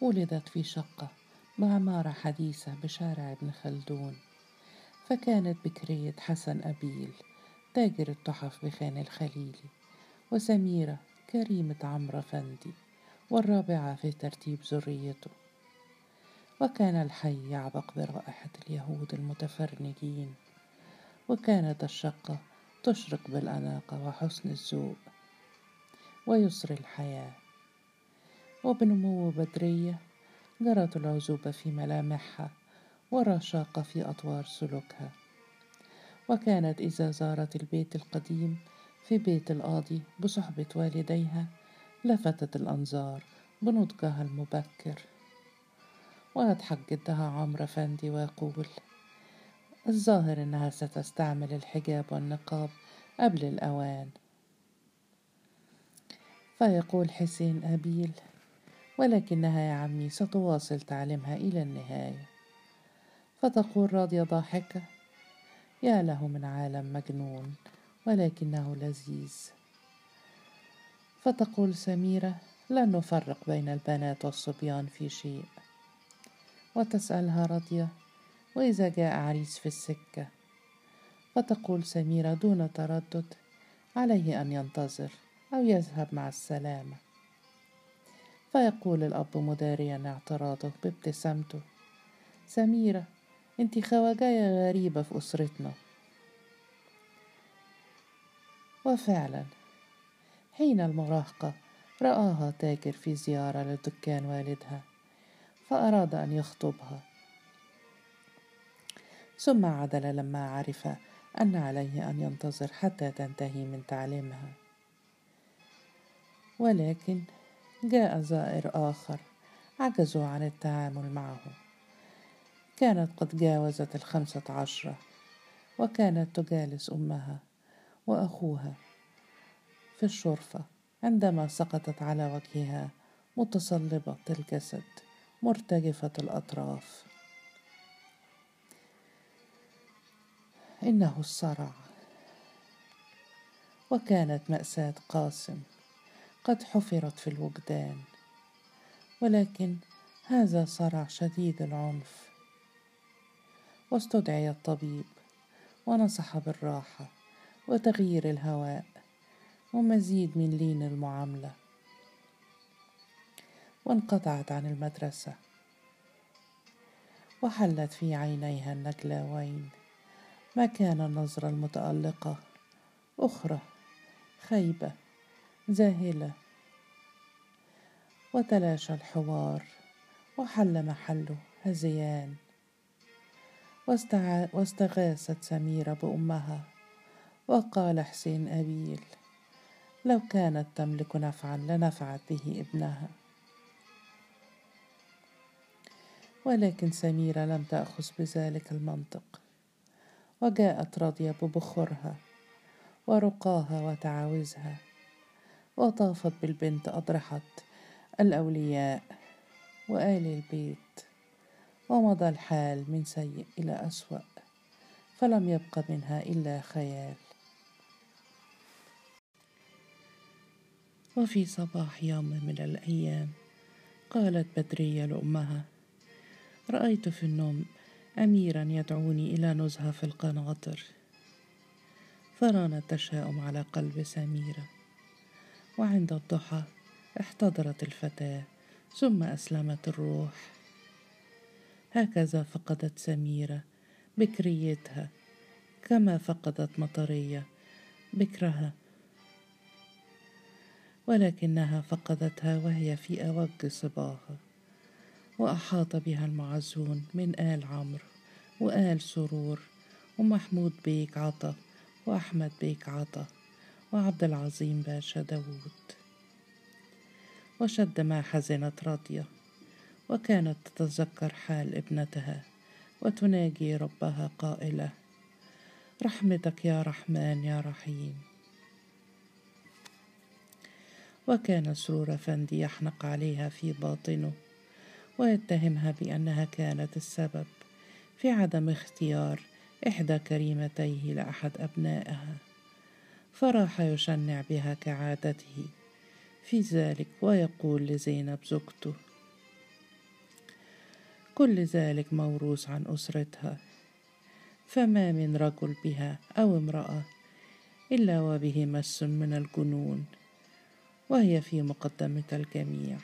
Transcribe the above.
ولدت في شقة بعمارة حديثة بشارع ابن خلدون فكانت بكرية حسن أبيل تاجر التحف بخان الخليلي وسميرة كريمة عمرو فندي والرابعة في ترتيب ذريته. وكان الحي يعبق برائحة اليهود المتفرنجين وكانت الشقة تشرق بالأناقة وحسن الذوق ويسر الحياة وبنمو بدرية جرت العزوبة في ملامحها ورشاقة في أطوار سلوكها. وكانت إذا زارت البيت القديم في بيت القاضي بصحبة والديها لفتت الأنظار بنضجها المبكر. ويضحك جدها عمرو فندي ويقول الظاهر إنها ستستعمل الحجاب والنقاب قبل الأوان. فيقول حسين أبيل ولكنها يا عمي ستواصل تعليمها إلى النهاية. فتقول راضية ضاحكة يا له من عالم مجنون ولكنه لذيذ. فتقول سميرة لن نفرق بين البنات والصبيان في شيء. وتسألها راضية وإذا جاء عريس في السكة؟ فتقول سميرة دون تردد عليه أن ينتظر أو يذهب مع السلامة. فيقول الأب مداريا اعتراضه بابتسامته سميرة أنت خواجاية غريبة في أسرتنا. وفعلا حين المراهقة رآها تاجر في زيارة لدكان والدها فأراد أن يخطبها. ثم عدل لما عرف أن عليه أن ينتظر حتى تنتهي من تعليمها. ولكن جاء زائر آخر عجزوا عن التعامل معه. كانت قد جاوزت الخمسة عشرة وكانت تجالس أمها وأخوها في الشرفة عندما سقطت على وجهها متصلبة الجسد مرتجفة الأطراف. إنه الصرع. وكانت مأساة قاسم قد حفرت في الوجدان ولكن هذا صرع شديد العنف. واستدعي الطبيب ونصح بالراحة وتغيير الهواء ومزيد من لين المعاملة. وانقطعت عن المدرسة. وحلت في عينيها النجلاوين مكان النظرة المتألقة. أخرى خيبة. ذاهلة وتلاشى الحوار وحل محله هذيان واستغاثت سميرة بأمها وقال حسين أبيل لو كانت تملك نفعا لنفعت به ابنها. ولكن سميرة لم تأخذ بذلك المنطق وجاءت راضية ببخورها ورقاها وتعاوزها. وطافت بالبنت أضرحة الأولياء وآل البيت ومضى الحال من سيء إلى أسوأ فلم يبق منها إلا خيال. وفي صباح يوم من الأيام قالت بدرية لأمها رأيت في النوم أميرا يدعوني إلى نزهة في القناطر. فران التشاؤم على قلب سميرة. وعند الضحى احتضرت الفتاة ثم أسلمت الروح. هكذا فقدت سميرة بكريتها كما فقدت مطرية بكرها ولكنها فقدتها وهي في أوج صباها. وأحاط بها المعزون من آل عمرو وآل سرور ومحمود بيك عطا وأحمد بيك عطا. وعبد العظيم باشا داوود. وشد ما حزنت راضية وكانت تتذكر حال ابنتها وتناجي ربها قائلة رحمتك يا رحمن يا رحيم. وكان سرور فندي يحنق عليها في باطنه ويتهمها بأنها كانت السبب في عدم اختيار إحدى كريمتيه لأحد أبنائها. فراح يشنع بها كعادته. في ذلك ويقول لزينب زوجته كل ذلك موروث عن أسرتها فما من رجل بها أو امرأة إلا وبه مس من الجنون وهي في مقدمة الجميع.